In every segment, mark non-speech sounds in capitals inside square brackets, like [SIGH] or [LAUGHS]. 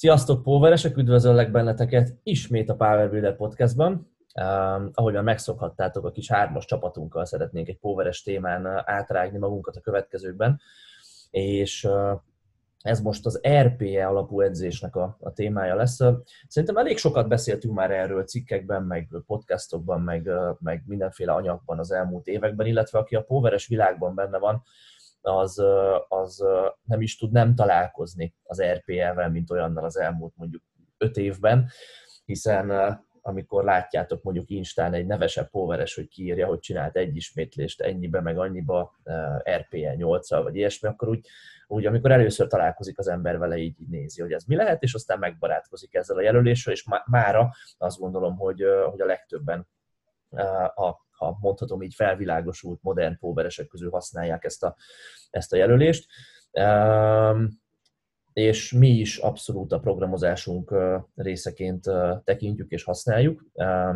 Sziasztok, Poweresek! Üdvözöllek benneteket ismét a Power Builder podcastban. Uh, ahogyan megszokhattátok, a kis hármas csapatunkkal szeretnénk egy Poweres témán átrágni magunkat a következőkben. És ez most az RPE alapú edzésnek a, a témája lesz. Szerintem elég sokat beszéltünk már erről cikkekben, meg podcastokban, meg, meg mindenféle anyagban az elmúlt években, illetve aki a Poweres világban benne van, az, az nem is tud nem találkozni az RPL-vel, mint olyannal az elmúlt mondjuk öt évben, hiszen amikor látjátok mondjuk Instán egy nevesebb póveres, hogy kiírja, hogy csinált egy ismétlést ennyibe, meg annyiba RPL 8 vagy ilyesmi, akkor úgy, úgy, amikor először találkozik az ember vele, így, így nézi, hogy ez mi lehet, és aztán megbarátkozik ezzel a jelöléssel, és mára azt gondolom, hogy, hogy a legtöbben a ha mondhatom így felvilágosult modern póveresek közül használják ezt a, ezt a jelölést. És mi is abszolút a programozásunk részeként tekintjük és használjuk,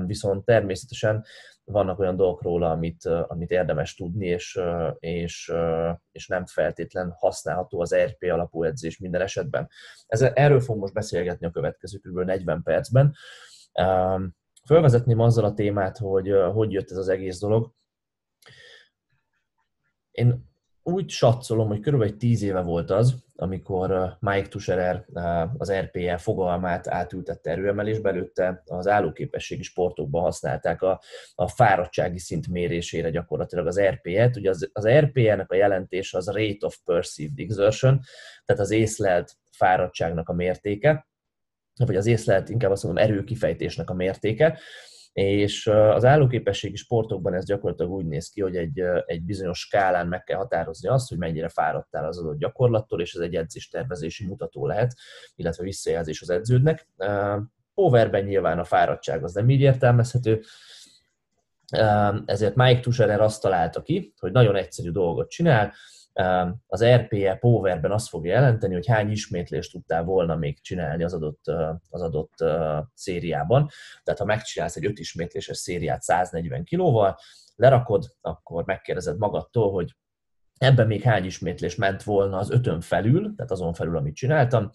viszont természetesen vannak olyan dolgok róla, amit, amit érdemes tudni, és, és, és nem feltétlen használható az RP alapú edzés minden esetben. Ez, erről fogunk most beszélgetni a következő kb. 40 percben. Fölvezetném azzal a témát, hogy hogy jött ez az egész dolog. Én úgy satszolom, hogy körülbelül tíz éve volt az, amikor Mike Tuscherer az RPE fogalmát átültette erőemelésbe, előtte az állóképességi sportokban használták a, a fáradtsági szint mérésére gyakorlatilag az RPE-t. Ugye az, az RPE-nek a jelentése az Rate of Perceived Exertion, tehát az észlelt fáradtságnak a mértéke vagy az észlelt, inkább azt mondom, erőkifejtésnek a mértéke, és az állóképességi sportokban ez gyakorlatilag úgy néz ki, hogy egy, egy bizonyos skálán meg kell határozni azt, hogy mennyire fáradtál az adott gyakorlattól, és ez egy edzéstervezési mutató lehet, illetve visszajelzés az edződnek. Powerben nyilván a fáradtság az nem így értelmezhető, ezért Mike Tusherer azt találta ki, hogy nagyon egyszerű dolgot csinál, az RPE Powerben azt fogja jelenteni, hogy hány ismétlést tudtál volna még csinálni az adott, az adott szériában. Tehát ha megcsinálsz egy 5 ismétléses szériát 140 kilóval, lerakod, akkor megkérdezed magadtól, hogy ebben még hány ismétlés ment volna az ötön felül, tehát azon felül, amit csináltam,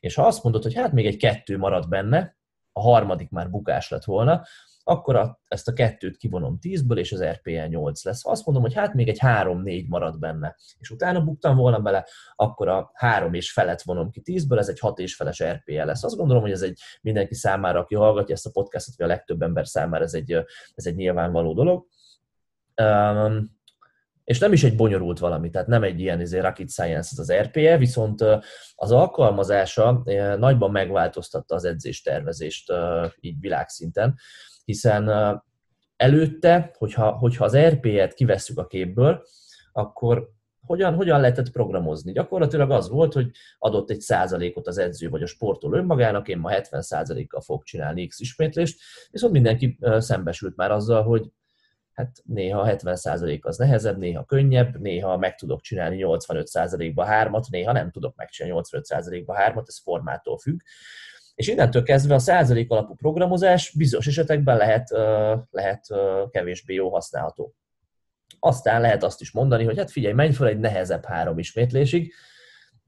és ha azt mondod, hogy hát még egy kettő marad benne, a harmadik már bukás lett volna, akkor a, ezt a kettőt kivonom 10-ből, és az RPL 8 lesz. Ha azt mondom, hogy hát még egy 3-4 marad benne, és utána buktam volna bele, akkor a 3 és felet vonom ki 10-ből, ez egy 6 és feles RPL lesz. Azt gondolom, hogy ez egy mindenki számára, aki hallgatja ezt a podcastot, vagy a legtöbb ember számára ez egy, ez egy nyilvánvaló dolog. Um, és nem is egy bonyolult valami, tehát nem egy ilyen izé, rocket science az RPE, viszont az alkalmazása nagyban megváltoztatta az edzéstervezést így világszinten hiszen előtte, hogyha, hogyha az RP-et kivesszük a képből, akkor hogyan, hogyan lehetett programozni? Gyakorlatilag az volt, hogy adott egy százalékot az edző vagy a sportoló önmagának, én ma 70 százalékkal fog csinálni X ismétlést, viszont mindenki szembesült már azzal, hogy hát néha 70 százalék az nehezebb, néha könnyebb, néha meg tudok csinálni 85 százalékba hármat, néha nem tudok megcsinálni 85 százalékba hármat, ez formától függ. És innentől kezdve a százalék alapú programozás bizonyos esetekben lehet, lehet kevésbé jó használható. Aztán lehet azt is mondani, hogy hát figyelj, menj fel egy nehezebb három ismétlésig,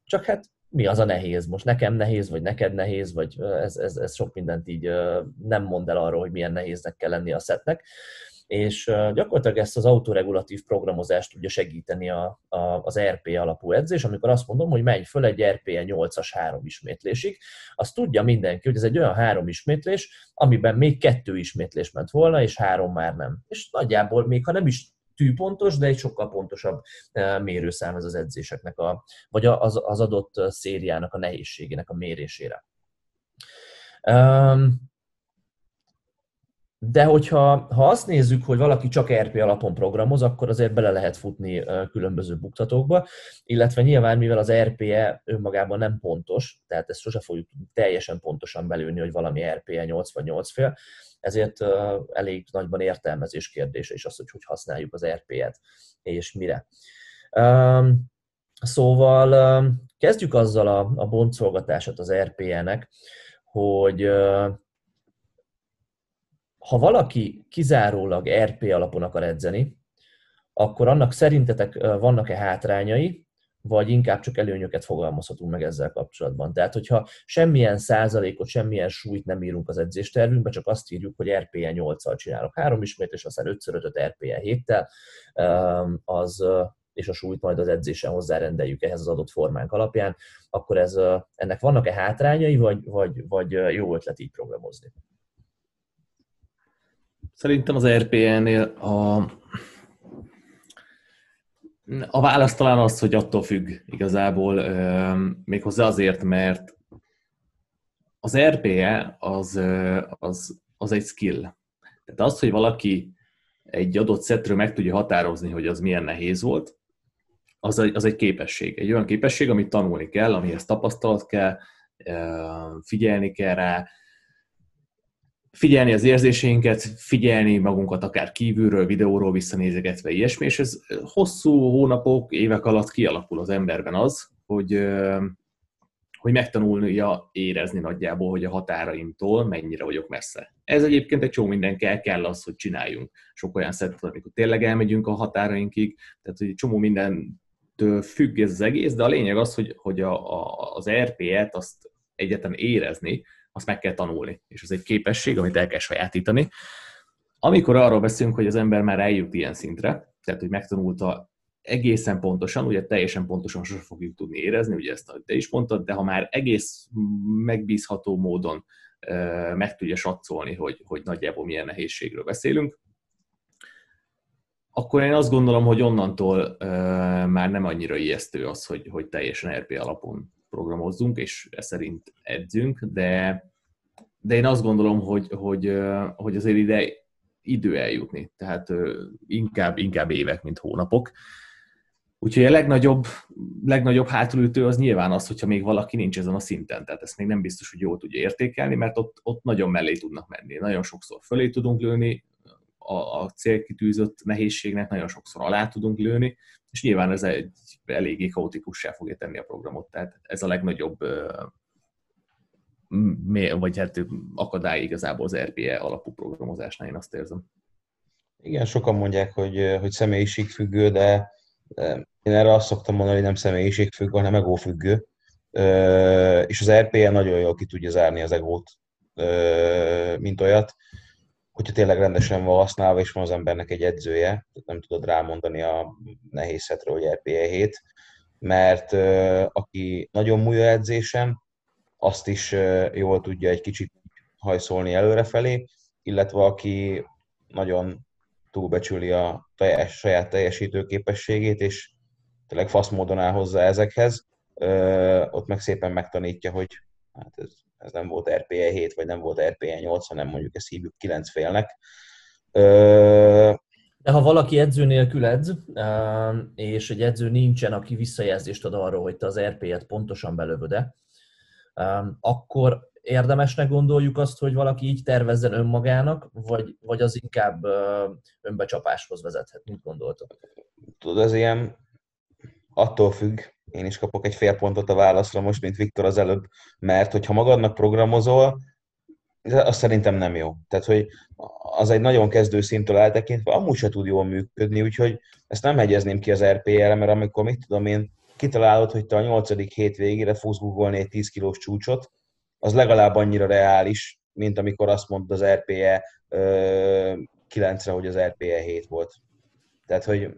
csak hát mi az a nehéz? Most nekem nehéz, vagy neked nehéz, vagy ez, ez, ez sok mindent így nem mond el arról, hogy milyen nehéznek kell lenni a szetnek és gyakorlatilag ezt az autoregulatív programozást tudja segíteni a, a, az RP alapú edzés, amikor azt mondom, hogy menj föl egy RP 8-as három ismétlésig, azt tudja mindenki, hogy ez egy olyan három ismétlés, amiben még kettő ismétlés ment volna, és három már nem. És nagyjából még ha nem is tűpontos, de egy sokkal pontosabb mérőszám ez az edzéseknek, a, vagy az, az adott szériának a nehézségének a mérésére. De hogyha ha azt nézzük, hogy valaki csak RP alapon programoz, akkor azért bele lehet futni különböző buktatókba, illetve nyilván, mivel az RPE önmagában nem pontos, tehát ezt sose fogjuk teljesen pontosan belőni, hogy valami RPE 8 vagy 8 fél, ezért elég nagyban értelmezés kérdése is az, hogy hogy használjuk az RP-et, és mire. Szóval kezdjük azzal a, a boncolgatását az RPE-nek, hogy ha valaki kizárólag RP alapon akar edzeni, akkor annak szerintetek vannak-e hátrányai, vagy inkább csak előnyöket fogalmazhatunk meg ezzel kapcsolatban. Tehát, hogyha semmilyen százalékot, semmilyen súlyt nem írunk az edzéstervünkbe, csak azt írjuk, hogy RPE 8-al csinálok három ismétlés, aztán 5 5 RPE 7-tel, az, és a súlyt majd az edzésen hozzárendeljük ehhez az adott formánk alapján, akkor ez, ennek vannak-e hátrányai, vagy, vagy, vagy jó ötlet így programozni? Szerintem az RPN-nél a, a válasz talán az, hogy attól függ igazából, méghozzá azért, mert az RPE az, az, az egy skill. Tehát az, hogy valaki egy adott szetről meg tudja határozni, hogy az milyen nehéz volt, az egy, az egy képesség. Egy olyan képesség, amit tanulni kell, amihez tapasztalat kell, figyelni kell rá, figyelni az érzéseinket, figyelni magunkat akár kívülről, videóról visszanézegetve, ilyesmi, és ez hosszú hónapok, évek alatt kialakul az emberben az, hogy, hogy megtanulja érezni nagyjából, hogy a határaimtól mennyire vagyok messze. Ez egyébként egy csomó minden kell, kell az, hogy csináljunk. Sok olyan szettet, amikor tényleg elmegyünk a határainkig, tehát hogy csomó minden függ ez az egész, de a lényeg az, hogy, hogy a, a, az RP-et azt egyetem érezni, azt meg kell tanulni, és ez egy képesség, amit el kell sajátítani. Amikor arról beszélünk, hogy az ember már eljut ilyen szintre, tehát hogy megtanulta egészen pontosan, ugye teljesen pontosan sosem fogjuk tudni érezni, ugye ezt te is mondtad, de ha már egész megbízható módon meg tudja satszolni, hogy, hogy nagyjából milyen nehézségről beszélünk, akkor én azt gondolom, hogy onnantól már nem annyira ijesztő az, hogy, hogy teljesen RP alapon programozzunk, és ez szerint edzünk, de, de én azt gondolom, hogy, hogy, hogy azért ide idő eljutni, tehát inkább, inkább évek, mint hónapok. Úgyhogy a legnagyobb, legnagyobb hátulütő az nyilván az, hogyha még valaki nincs ezen a szinten, tehát ezt még nem biztos, hogy jól tudja értékelni, mert ott, ott nagyon mellé tudnak menni. Nagyon sokszor fölé tudunk lőni, a, a célkitűzött nehézségnek nagyon sokszor alá tudunk lőni, és nyilván ez egy eléggé kaotikussá fogja tenni a programot, tehát ez a legnagyobb vagy hát akadály igazából az RPE alapú programozásnál, én azt érzem. Igen, sokan mondják, hogy, hogy személyiségfüggő, de én erre azt szoktam mondani, hogy nem személyiségfüggő, hanem egófüggő. És az RPE nagyon jól ki tudja zárni az egót, mint olyat hogyha tényleg rendesen van használva, és van az embernek egy edzője, nem tudod rámondani a nehéz szetre, hogy RPE 7, mert aki nagyon múlja edzésen, azt is jól tudja egy kicsit hajszolni előrefelé, illetve aki nagyon túlbecsüli a teljes, saját teljesítő képességét, és tényleg fasz módon áll hozzá ezekhez, ott meg szépen megtanítja, hogy hát ez ez nem volt RPE 7, vagy nem volt RPE 8, hanem mondjuk ezt hívjuk 9 félnek. De ha valaki edző nélkül edz, és egy edző nincsen, aki visszajelzést ad arról, hogy te az RP-et pontosan belövöd akkor érdemesnek gondoljuk azt, hogy valaki így tervezzen önmagának, vagy, vagy az inkább önbecsapáshoz vezethet, mint gondoltok? Tudod, ez ilyen attól függ, én is kapok egy fél pontot a válaszra most, mint Viktor az előbb, mert hogyha magadnak programozol, az szerintem nem jó. Tehát, hogy az egy nagyon kezdő szintől eltekintve amúgy se tud jól működni, úgyhogy ezt nem hegyezném ki az RPL-re, mert amikor, mit tudom én, kitalálod, hogy te a nyolcadik hét végére fogsz googolni egy 10 kilós csúcsot, az legalább annyira reális, mint amikor azt mondod az RPE 9-re, hogy az RPE 7 volt. Tehát, hogy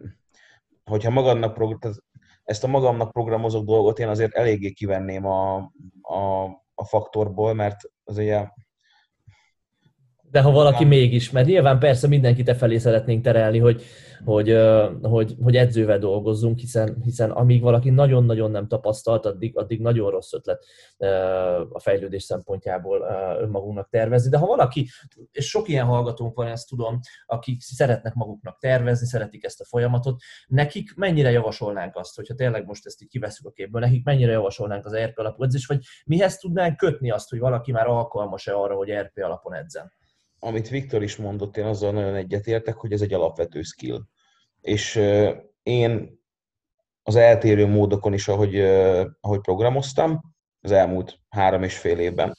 hogyha magadnak, ezt a magamnak programozok dolgot én azért eléggé kivenném a, a, a faktorból, mert az ugye de ha valaki mégis, mert nyilván persze mindenkit e felé szeretnénk terelni, hogy, hogy, hogy, hogy edzővel dolgozzunk, hiszen, hiszen amíg valaki nagyon-nagyon nem tapasztalt, addig, addig nagyon rossz ötlet a fejlődés szempontjából önmagunknak tervezni. De ha valaki, és sok ilyen hallgatónk van, ezt tudom, akik szeretnek maguknak tervezni, szeretik ezt a folyamatot, nekik mennyire javasolnánk azt, hogyha tényleg most ezt így kiveszünk a képből, nekik mennyire javasolnánk az RP alapú edzést, vagy mihez tudnánk kötni azt, hogy valaki már alkalmas-e arra, hogy RP alapon edzen? Amit Viktor is mondott, én azzal nagyon egyetértek, hogy ez egy alapvető skill. És én az eltérő módokon is, ahogy, ahogy programoztam, az elmúlt három és fél évben,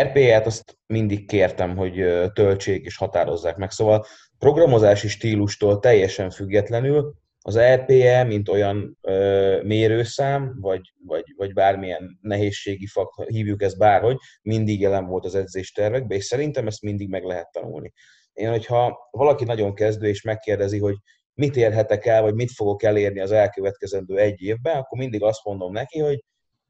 RPE-t azt mindig kértem, hogy töltsék és határozzák meg. Szóval programozási stílustól teljesen függetlenül az RPE, mint olyan ö, mérőszám, vagy, vagy, vagy bármilyen nehézségi faktor, hívjuk ezt bárhogy, mindig jelen volt az edzéstervekben, és szerintem ezt mindig meg lehet tanulni. Én, hogyha valaki nagyon kezdő, és megkérdezi, hogy mit érhetek el, vagy mit fogok elérni az elkövetkezendő egy évben, akkor mindig azt mondom neki, hogy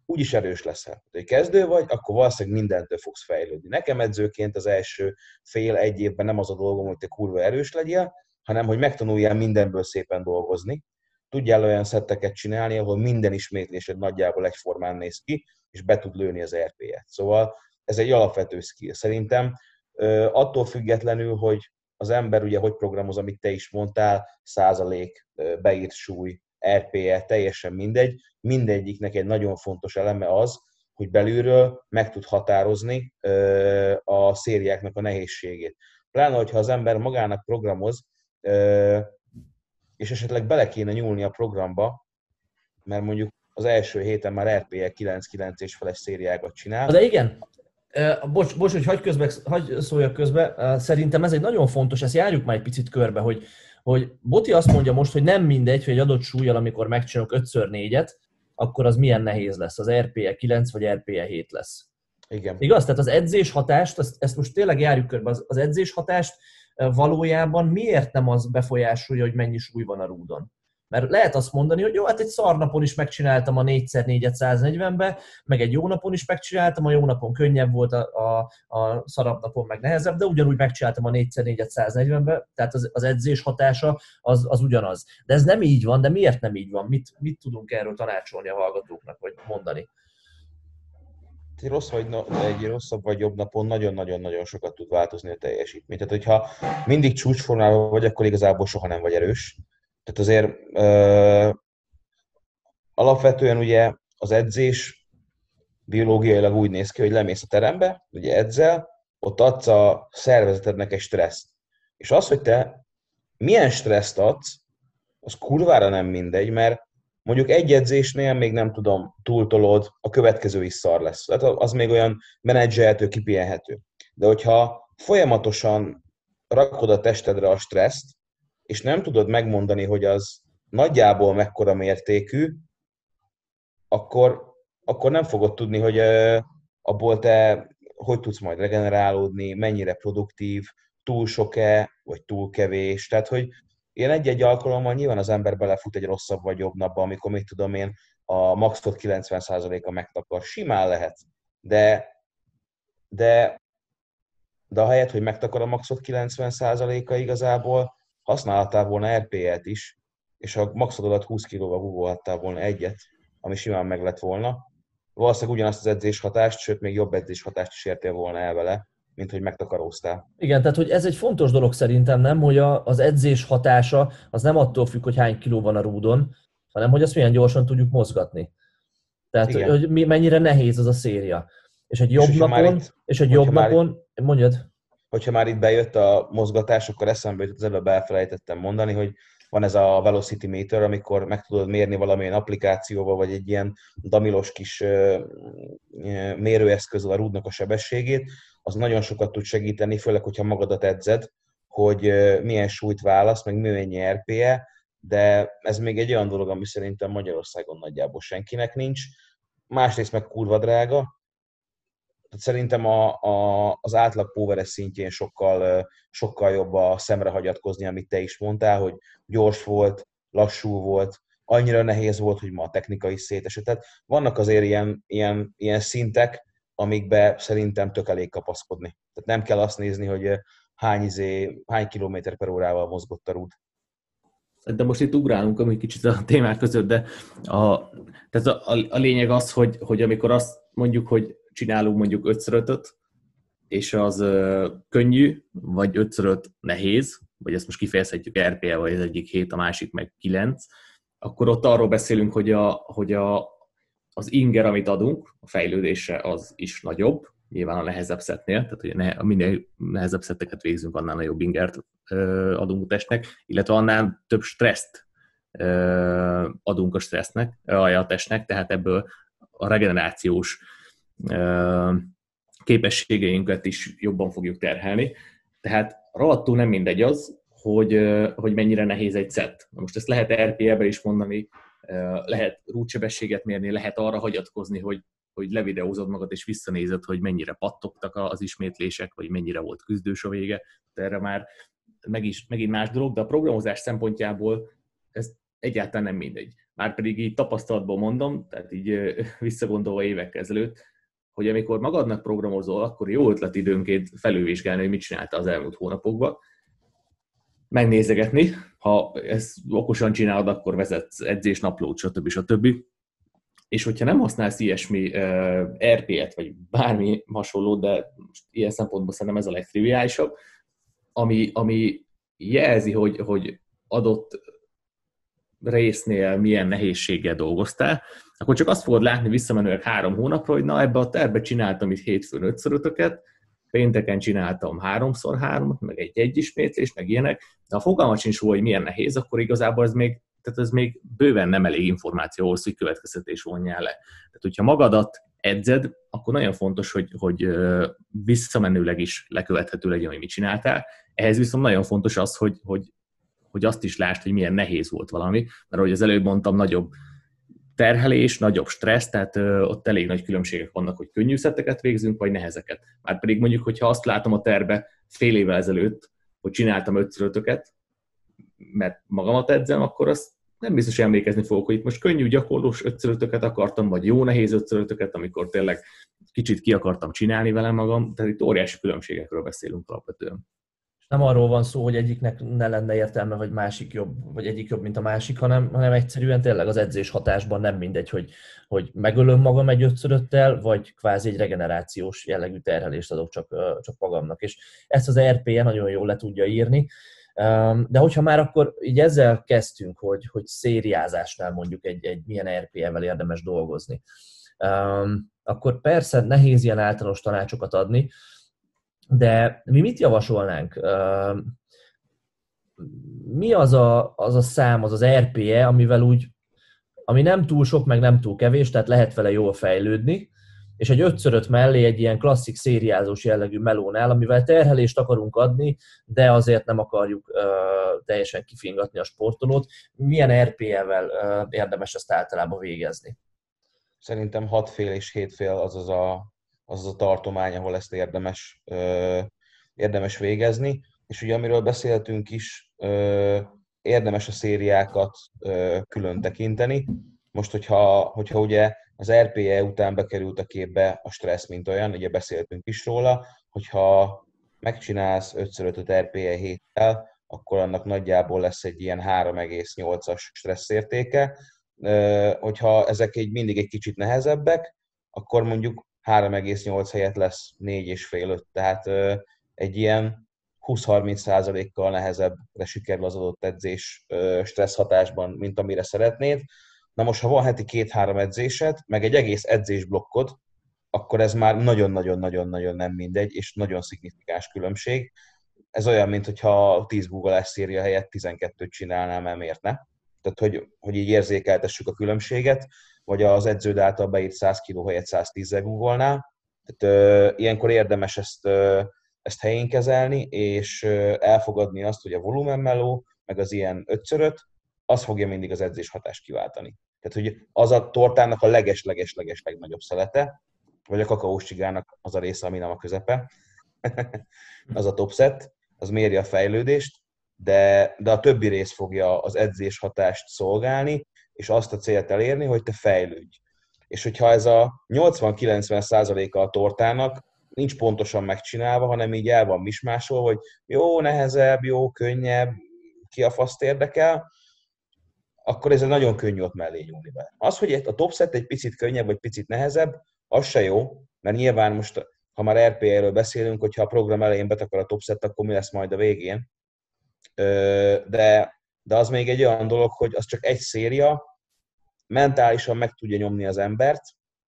úgyis erős leszel. Ha kezdő vagy, akkor valószínűleg mindentől fogsz fejlődni. Nekem edzőként az első fél, egy évben nem az a dolgom, hogy te kurva erős legyél, hanem hogy megtanuljál mindenből szépen dolgozni, tudjál olyan szetteket csinálni, ahol minden ismétlésed nagyjából egyformán néz ki, és be tud lőni az RP-et. Szóval ez egy alapvető skill. Szerintem attól függetlenül, hogy az ember ugye hogy programoz, amit te is mondtál, százalék, beírt súly, RPE, teljesen mindegy, mindegyiknek egy nagyon fontos eleme az, hogy belülről meg tud határozni a szériáknak a nehézségét. Pláne, hogyha az ember magának programoz, és esetleg bele kéne nyúlni a programba, mert mondjuk az első héten már RPE 9-9 és feles szériákat csinál. De igen, bocs, bocs hogy hagyj, közbe, hagyj szóljak közbe, szerintem ez egy nagyon fontos, ezt járjuk már egy picit körbe, hogy, hogy Boti azt mondja most, hogy nem mindegy, hogy egy adott súlyjal, amikor megcsinálok 5x4-et, akkor az milyen nehéz lesz, az RPE 9 vagy RPE 7 lesz. Igen. Igaz? Tehát az edzés hatást, ezt, ezt most tényleg járjuk körbe, az, az edzés hatást valójában miért nem az befolyásolja, hogy mennyi súly van a rúdon? Mert lehet azt mondani, hogy jó, hát egy szarnapon is megcsináltam a 4x4-et 140-be, meg egy jó napon is megcsináltam, a jó napon könnyebb volt, a, a, a szarabb napon meg nehezebb, de ugyanúgy megcsináltam a 4x4-et 140-be, tehát az, az edzés hatása az, az ugyanaz. De ez nem így van, de miért nem így van? Mit, mit tudunk erről tanácsolni a hallgatóknak, vagy mondani? Egy rossz vagy egy rosszabb vagy jobb napon nagyon-nagyon-nagyon sokat tud változni a teljesítmény. Tehát, hogyha mindig csúcsformában vagy, akkor igazából soha nem vagy erős. Tehát azért ö, alapvetően ugye az edzés biológiailag úgy néz ki, hogy lemész a terembe, ugye edzel, ott adsz a szervezetednek egy stresszt. És az, hogy te milyen stresszt adsz, az kurvára nem mindegy, mert mondjuk egy edzésnél még nem tudom, túltolod, a következő is szar lesz. Tehát az még olyan menedzselhető, kipihenhető. De hogyha folyamatosan rakod a testedre a stresszt, és nem tudod megmondani, hogy az nagyjából mekkora mértékű, akkor, akkor nem fogod tudni, hogy abból te hogy tudsz majd regenerálódni, mennyire produktív, túl sok-e, vagy túl kevés. Tehát, hogy Ilyen egy-egy alkalommal nyilván az ember belefut egy rosszabb vagy jobb napba, amikor mit tudom én, a maxot 90%-a megtakar. Simán lehet, de, de, de ahelyett, hogy megtakar a maxot 90%-a igazából, használhatál volna RP-et is, és a maxod alatt 20 kilóval húvolhattál volna egyet, ami simán meg lett volna. Valószínűleg ugyanazt az edzés hatást, sőt még jobb edzés hatást is értél volna el vele, mint hogy megtakaróztál. Igen, tehát hogy ez egy fontos dolog szerintem, nem, hogy a, az edzés hatása az nem attól függ, hogy hány kiló van a rúdon, hanem hogy azt milyen gyorsan tudjuk mozgatni. Tehát, Igen. hogy mennyire nehéz az a széria. És egy jobb és napon, itt, és egy jobb napon, itt, mondjad. Hogyha már itt bejött a mozgatás, akkor eszembe jutott, az előbb elfelejtettem mondani, hogy van ez a Velocity Meter, amikor meg tudod mérni valamilyen applikációval, vagy egy ilyen damilos kis mérőeszköz a rúdnak a sebességét, az nagyon sokat tud segíteni, főleg, hogyha magadat edzed, hogy milyen súlyt válasz, meg mennyi RPE, de ez még egy olyan dolog, ami szerintem Magyarországon nagyjából senkinek nincs. Másrészt meg kurva drága, tehát szerintem a, a, az átlag póveres szintjén sokkal, sokkal jobb a szemre hagyatkozni, amit te is mondtál, hogy gyors volt, lassú volt, annyira nehéz volt, hogy ma a technikai szétesett. Tehát vannak azért ilyen, ilyen, ilyen szintek, amikbe szerintem tök elég kapaszkodni. Tehát nem kell azt nézni, hogy hány, izé, hány kilométer per órával mozgott a rúd. De most itt ugrálunk egy kicsit a témák között, de a, tehát a, a, a lényeg az, hogy, hogy amikor azt mondjuk, hogy csinálunk mondjuk 5 és az ö, könnyű, vagy 5 nehéz, vagy ezt most kifejezhetjük RPE, vagy az egyik 7, a másik meg 9, akkor ott arról beszélünk, hogy, a, hogy a, az inger, amit adunk a fejlődésre, az is nagyobb, nyilván a nehezebb szetnél, tehát hogy ne, minél nehezebb szetteket végzünk, annál nagyobb ingert ö, adunk a testnek, illetve annál több stresszt adunk a stressznek, a testnek, tehát ebből a regenerációs képességeinket is jobban fogjuk terhelni. Tehát rohadtul nem mindegy az, hogy, hogy mennyire nehéz egy szett. Most ezt lehet RPL-be is mondani, lehet rútsebességet mérni, lehet arra hagyatkozni, hogy, hogy levideózod magad és visszanézed, hogy mennyire pattogtak az ismétlések, vagy mennyire volt küzdős a vége. Erre már meg is, megint más dolog, de a programozás szempontjából ez egyáltalán nem mindegy. Márpedig így tapasztalatból mondom, tehát így visszagondolva évek ezelőtt, hogy amikor magadnak programozol, akkor jó ötlet időnként felülvizsgálni, hogy mit csinálta az elmúlt hónapokban, megnézegetni, ha ezt okosan csinálod, akkor vezetsz edzésnaplót, stb. stb. És hogyha nem használsz ilyesmi uh, RP-et, vagy bármi hasonló, de ilyen szempontból szerintem ez a legtriviálisabb, ami, ami jelzi, hogy, hogy adott résznél milyen nehézséggel dolgoztál, akkor csak azt fogod látni visszamenőleg három hónapra, hogy na ebbe a terbe csináltam itt hétfőn ötszörötöket, pénteken csináltam háromszor háromot, meg egy egyismétlést, meg ilyenek, de a fogalmat sincs hogy milyen nehéz, akkor igazából ez még, tehát ez még bőven nem elég információ ahhoz, hogy következtetés vonjál le. Tehát, hogyha magadat edzed, akkor nagyon fontos, hogy, hogy visszamenőleg is lekövethető legyen, hogy mit csináltál. Ehhez viszont nagyon fontos az, hogy, hogy, hogy azt is lásd, hogy milyen nehéz volt valami, mert ahogy az előbb mondtam, nagyobb terhelés, nagyobb stressz, tehát ott elég nagy különbségek vannak, hogy könnyű szetteket végzünk, vagy nehezeket. Már pedig mondjuk, hogyha azt látom a terbe fél évvel ezelőtt, hogy csináltam ötszörötöket, mert magamat edzem, akkor azt nem biztos, hogy emlékezni fogok, hogy itt most könnyű gyakorlós ötszörötöket akartam, vagy jó nehéz ötszörötöket, amikor tényleg kicsit ki akartam csinálni velem magam, tehát itt óriási különbségekről beszélünk alapvetően nem arról van szó, hogy egyiknek ne lenne értelme, vagy másik jobb, vagy egyik jobb, mint a másik, hanem, hanem egyszerűen tényleg az edzés hatásban nem mindegy, hogy, hogy megölöm magam egy ötszöröttel, vagy kvázi egy regenerációs jellegű terhelést adok csak, csak magamnak. És ezt az RP-je nagyon jól le tudja írni. De hogyha már akkor így ezzel kezdtünk, hogy, hogy szériázásnál mondjuk egy, egy milyen RP-vel érdemes dolgozni, akkor persze nehéz ilyen általános tanácsokat adni, de mi mit javasolnánk? Mi az a, az a szám, az az RPE, amivel úgy, ami nem túl sok, meg nem túl kevés, tehát lehet vele jól fejlődni, és egy 5 mellé egy ilyen klasszik szériázós jellegű melónál, amivel terhelést akarunk adni, de azért nem akarjuk uh, teljesen kifingatni a sportolót. Milyen RPE-vel uh, érdemes ezt általában végezni? Szerintem 6 fél és 7 fél az az a az a tartomány, ahol ezt érdemes, érdemes végezni. És ugye amiről beszéltünk is, érdemes a szériákat külön tekinteni. Most, hogyha, hogyha ugye az RPE után bekerült a képbe a stressz, mint olyan, ugye beszéltünk is róla, hogyha megcsinálsz 5x5 RPE héttel, akkor annak nagyjából lesz egy ilyen 3,8-as stresszértéke. Hogyha ezek egy, mindig egy kicsit nehezebbek, akkor mondjuk 3,8 helyett lesz 4,5-5, tehát egy ilyen 20-30 kal nehezebbre sikerül az adott edzés stressz hatásban, mint amire szeretnéd. Na most, ha van heti két-három edzésed, meg egy egész edzésblokkod, akkor ez már nagyon-nagyon-nagyon-nagyon nem mindegy, és nagyon szignifikáns különbség. Ez olyan, mint hogyha 10 Google széria helyett 12-t csinálnám, mert miért ne? Tehát, hogy, hogy így érzékeltessük a különbséget vagy az edződ által beírt 100 kg helyett 110 googolnál. Tehát ö, ilyenkor érdemes ezt, ö, ezt helyén kezelni, és ö, elfogadni azt, hogy a volumenmeló, meg az ilyen ötszöröt, az fogja mindig az edzés hatást kiváltani. Tehát, hogy az a tortának a leges-leges-leges legnagyobb szelete, vagy a kakaós csigának az a része, ami nem a közepe, [LAUGHS] az a top set, az méri a fejlődést, de, de a többi rész fogja az edzés hatást szolgálni, és azt a célt elérni, hogy te fejlődj. És hogyha ez a 80-90 százaléka a tortának nincs pontosan megcsinálva, hanem így el van mismásol, hogy jó, nehezebb, jó, könnyebb, ki a faszt érdekel, akkor ez nagyon könnyű ott mellé nyúlni be. Az, hogy a top set egy picit könnyebb, vagy picit nehezebb, az se jó, mert nyilván most, ha már RPA-ről beszélünk, hogyha a program elején betakar a top set, akkor mi lesz majd a végén. De de az még egy olyan dolog, hogy az csak egy széria, mentálisan meg tudja nyomni az embert,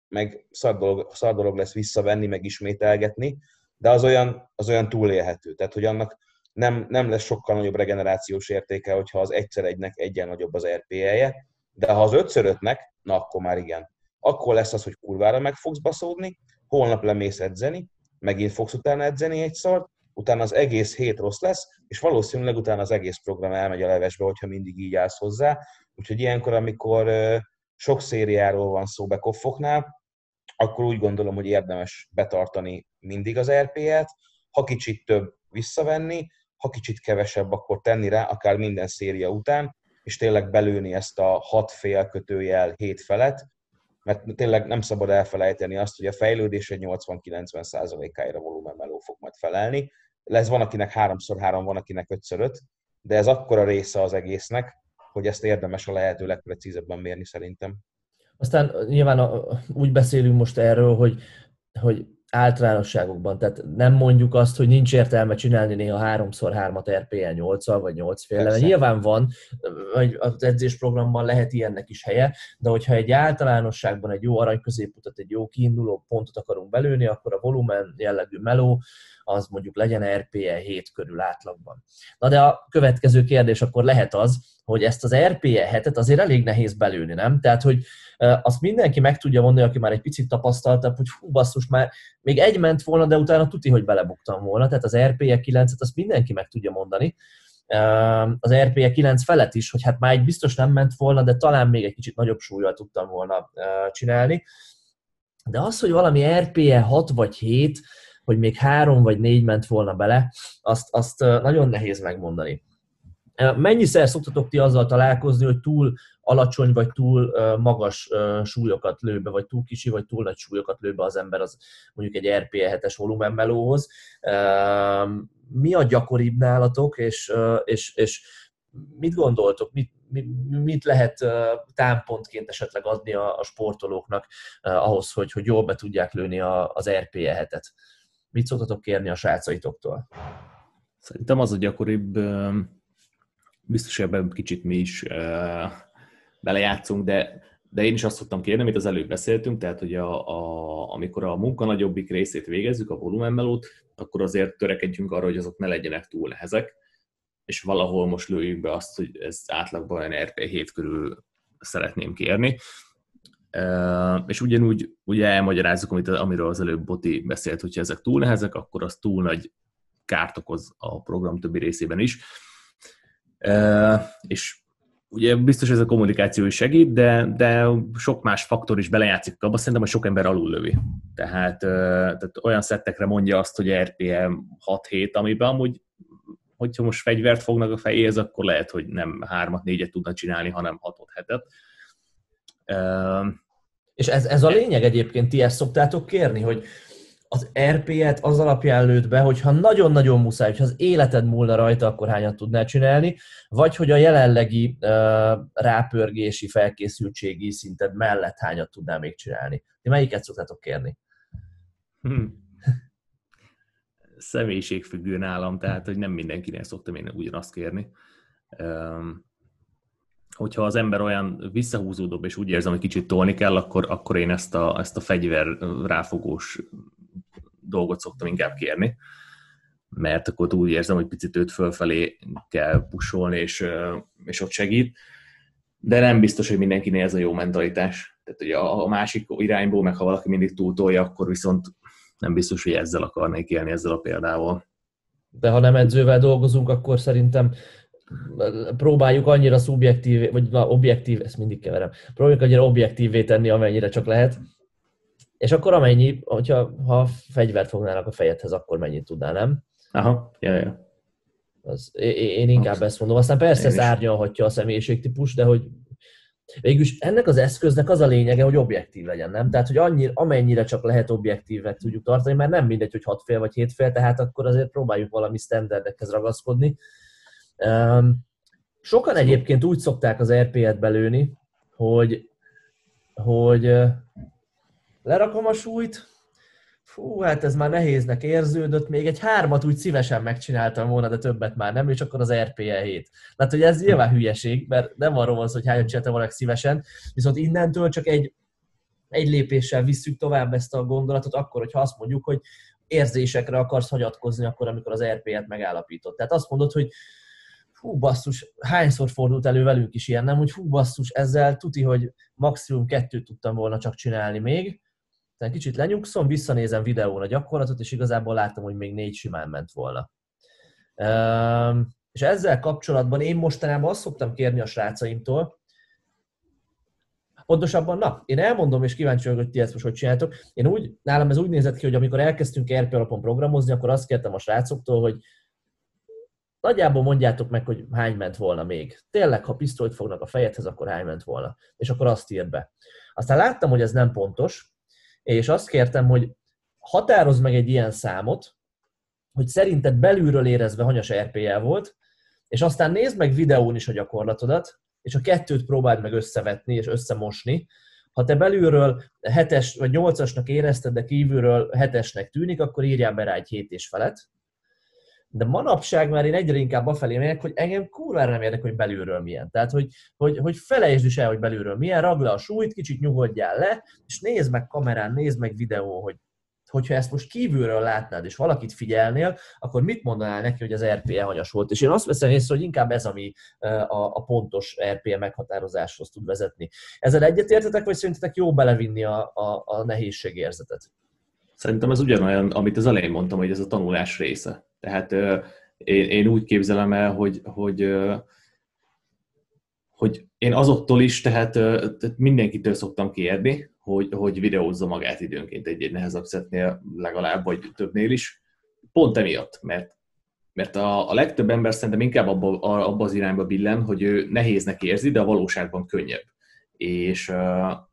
meg szar dolog, lesz visszavenni, meg ismételgetni, de az olyan, az olyan túlélhető. Tehát, hogy annak nem, nem lesz sokkal nagyobb regenerációs értéke, hogyha az egyszer egynek egyen nagyobb az RPE-je, de ha az ötször ötnek, na akkor már igen. Akkor lesz az, hogy kurvára meg fogsz baszódni, holnap lemész edzeni, megint fogsz utána edzeni egy szart, utána az egész hét rossz lesz, és valószínűleg utána az egész program elmegy a levesbe, hogyha mindig így állsz hozzá. Úgyhogy ilyenkor, amikor sok szériáról van szó bekoffoknál, akkor úgy gondolom, hogy érdemes betartani mindig az RP-et, ha kicsit több visszavenni, ha kicsit kevesebb, akkor tenni rá, akár minden széria után, és tényleg belőni ezt a hat fél kötőjel hét felet, mert tényleg nem szabad elfelejteni azt, hogy a fejlődés egy 80-90 százalékáira volumenmeló fog majd felelni. Lesz van, akinek 3x3, van, akinek 5x5, de ez akkora része az egésznek, hogy ezt érdemes a lehető legprecízebben mérni szerintem. Aztán nyilván úgy beszélünk most erről, hogy, hogy általánosságokban, tehát nem mondjuk azt, hogy nincs értelme csinálni néha 3x3-at RPL 8 vagy 8 féle, nyilván van, vagy az edzésprogramban lehet ilyennek is helye, de hogyha egy általánosságban egy jó arany középutat, egy jó kiinduló pontot akarunk belőni, akkor a volumen jellegű meló, az mondjuk legyen RPE 7 körül átlagban. Na de a következő kérdés akkor lehet az, hogy ezt az RPE hetet azért elég nehéz belőni, nem? Tehát, hogy azt mindenki meg tudja mondani, aki már egy picit tapasztaltabb, hogy hú, basszus, már még egy ment volna, de utána tuti, hogy belebuktam volna. Tehát az RPE 9-et azt mindenki meg tudja mondani. Az RPE 9 felett is, hogy hát már egy biztos nem ment volna, de talán még egy kicsit nagyobb súlyjal tudtam volna csinálni. De az, hogy valami RPE 6 vagy 7, hogy még három vagy négy ment volna bele, azt, azt nagyon nehéz megmondani. Mennyiszer szoktatok ti azzal találkozni, hogy túl alacsony vagy túl magas súlyokat lő be, vagy túl kicsi vagy túl nagy súlyokat lő be az ember az mondjuk egy RPE 7-es volumenmelóhoz. Mi a gyakoribb nálatok, és, és, és mit gondoltok, mit, mit lehet támpontként esetleg adni a, a sportolóknak ahhoz, hogy, hogy jól be tudják lőni az RPE hetet? Mit szoktatok kérni a srácaitoktól? Szerintem az a gyakoribb, biztos ebben kicsit mi is belejátszunk, de, de én is azt szoktam kérni, amit az előbb beszéltünk, tehát hogy a, a, amikor a munka nagyobbik részét végezzük, a volumenmelót, akkor azért törekedjünk arra, hogy azok ne legyenek túl nehezek, és valahol most lőjük be azt, hogy ez átlagban olyan RP 7 körül szeretném kérni. És ugyanúgy ugye elmagyarázzuk, amit, amiről az előbb Boti beszélt, hogyha ezek túl nehezek, akkor az túl nagy kárt okoz a program többi részében is. És ugye biztos ez a kommunikáció is segít, de, de sok más faktor is belejátszik abba, szerintem, hogy sok ember alul lövi. Tehát, tehát olyan szettekre mondja azt, hogy RPM 6-7, amiben amúgy hogyha most fegyvert fognak a fejéhez, akkor lehet, hogy nem 3-4-et tudna csinálni, hanem 6-7-et. És ez, ez a lényeg egyébként, ti ezt szoktátok kérni, hogy az RP-et az alapján lőtt be, hogyha nagyon-nagyon muszáj, hogyha az életed múlna rajta, akkor hányat tudnál csinálni, vagy hogy a jelenlegi uh, rápörgési, felkészültségi szinted mellett hányat tudnál még csinálni. Ti melyiket szoktátok kérni? Hmm. Személyiségfüggő nálam, tehát hogy nem mindenkinek szoktam én ugyanazt kérni. Um, hogyha az ember olyan visszahúzódóbb, és úgy érzem, hogy kicsit tolni kell, akkor, akkor én ezt a, ezt a fegyver ráfogós dolgot szoktam inkább kérni, mert akkor úgy érzem, hogy picit őt fölfelé kell pusolni, és, és ott segít. De nem biztos, hogy mindenkinél ez a jó mentalitás. Tehát, hogy a, a másik irányból, meg ha valaki mindig túltolja, akkor viszont nem biztos, hogy ezzel akarnék élni, ezzel a példával. De ha nem edzővel dolgozunk, akkor szerintem próbáljuk annyira szubjektív, vagy na, objektív, ezt mindig keverem, próbáljuk annyira objektívvé tenni, amennyire csak lehet, és akkor amennyi, hogyha ha fegyvert fognának a fejedhez, akkor mennyit tudnál, nem? Aha, ja, ja. Az, én inkább Abszett. ezt mondom. Aztán persze ez árnyalhatja a személyiségtípus, de hogy végülis ennek az eszköznek az a lényege, hogy objektív legyen, nem? Tehát, hogy annyira, amennyire csak lehet objektívnek tudjuk tartani, mert nem mindegy, hogy hat fél vagy hét fél, tehát akkor azért próbáljuk valami standardekhez ragaszkodni. Sokan egyébként úgy szokták az RP-et belőni, hogy, hogy lerakom a súlyt, fú, hát ez már nehéznek érződött, még egy hármat úgy szívesen megcsináltam volna, de többet már nem, és akkor az RPE 7. Tehát, hogy ez nyilván hülyeség, mert nem arról van szó, hogy hányat csináltam valaki szívesen, viszont innentől csak egy, egy lépéssel visszük tovább ezt a gondolatot, akkor, hogyha azt mondjuk, hogy érzésekre akarsz hagyatkozni akkor, amikor az RP-et megállapított. Tehát azt mondod, hogy hú basszus, hányszor fordult elő velünk is ilyen, nem, hogy hú basszus, ezzel tuti, hogy maximum kettőt tudtam volna csak csinálni még, Tehát kicsit lenyugszom, visszanézem videón a gyakorlatot, és igazából láttam, hogy még négy simán ment volna. És ezzel kapcsolatban én mostanában azt szoktam kérni a srácaimtól, Pontosabban, na, én elmondom, és kíváncsi vagyok, hogy ti ezt most hogy csináltok. Én úgy, nálam ez úgy nézett ki, hogy amikor elkezdtünk RP alapon programozni, akkor azt kértem a srácoktól, hogy nagyjából mondjátok meg, hogy hány ment volna még. Tényleg, ha pisztolyt fognak a fejedhez, akkor hány ment volna. És akkor azt ír be. Aztán láttam, hogy ez nem pontos, és azt kértem, hogy határozd meg egy ilyen számot, hogy szerinted belülről érezve hanyas RPL volt, és aztán nézd meg videón is a gyakorlatodat, és a kettőt próbáld meg összevetni és összemosni. Ha te belülről hetes vagy nyolcasnak érezted, de kívülről hetesnek tűnik, akkor írjál be rá egy hét és felet. De manapság már én egyre inkább afelé megyek, hogy engem kurvára nem érdekel, hogy belülről milyen. Tehát, hogy, hogy, hogy felejtsd is el, hogy belülről milyen, ragd le a súlyt, kicsit nyugodjál le, és nézd meg kamerán, nézd meg videó, hogy hogyha ezt most kívülről látnád, és valakit figyelnél, akkor mit mondanál neki, hogy az RPE hanyas volt? És én azt veszem észre, hogy inkább ez, ami a, a pontos RPE meghatározáshoz tud vezetni. Ezzel egyetértetek, vagy szerintetek jó belevinni a, a, a nehézségérzetet? Szerintem ez ugyanolyan, amit az elején mondtam, hogy ez a tanulás része. Tehát én, én úgy képzelem el, hogy, hogy hogy én azoktól is, tehát, tehát mindenkitől szoktam kérni, hogy, hogy videózza magát időnként egy-egy nehezebb szetnél legalább, vagy többnél is. Pont emiatt, mert, mert a, a legtöbb ember szerintem inkább abba, abba az irányba billen, hogy ő nehéznek érzi, de a valóságban könnyebb. És,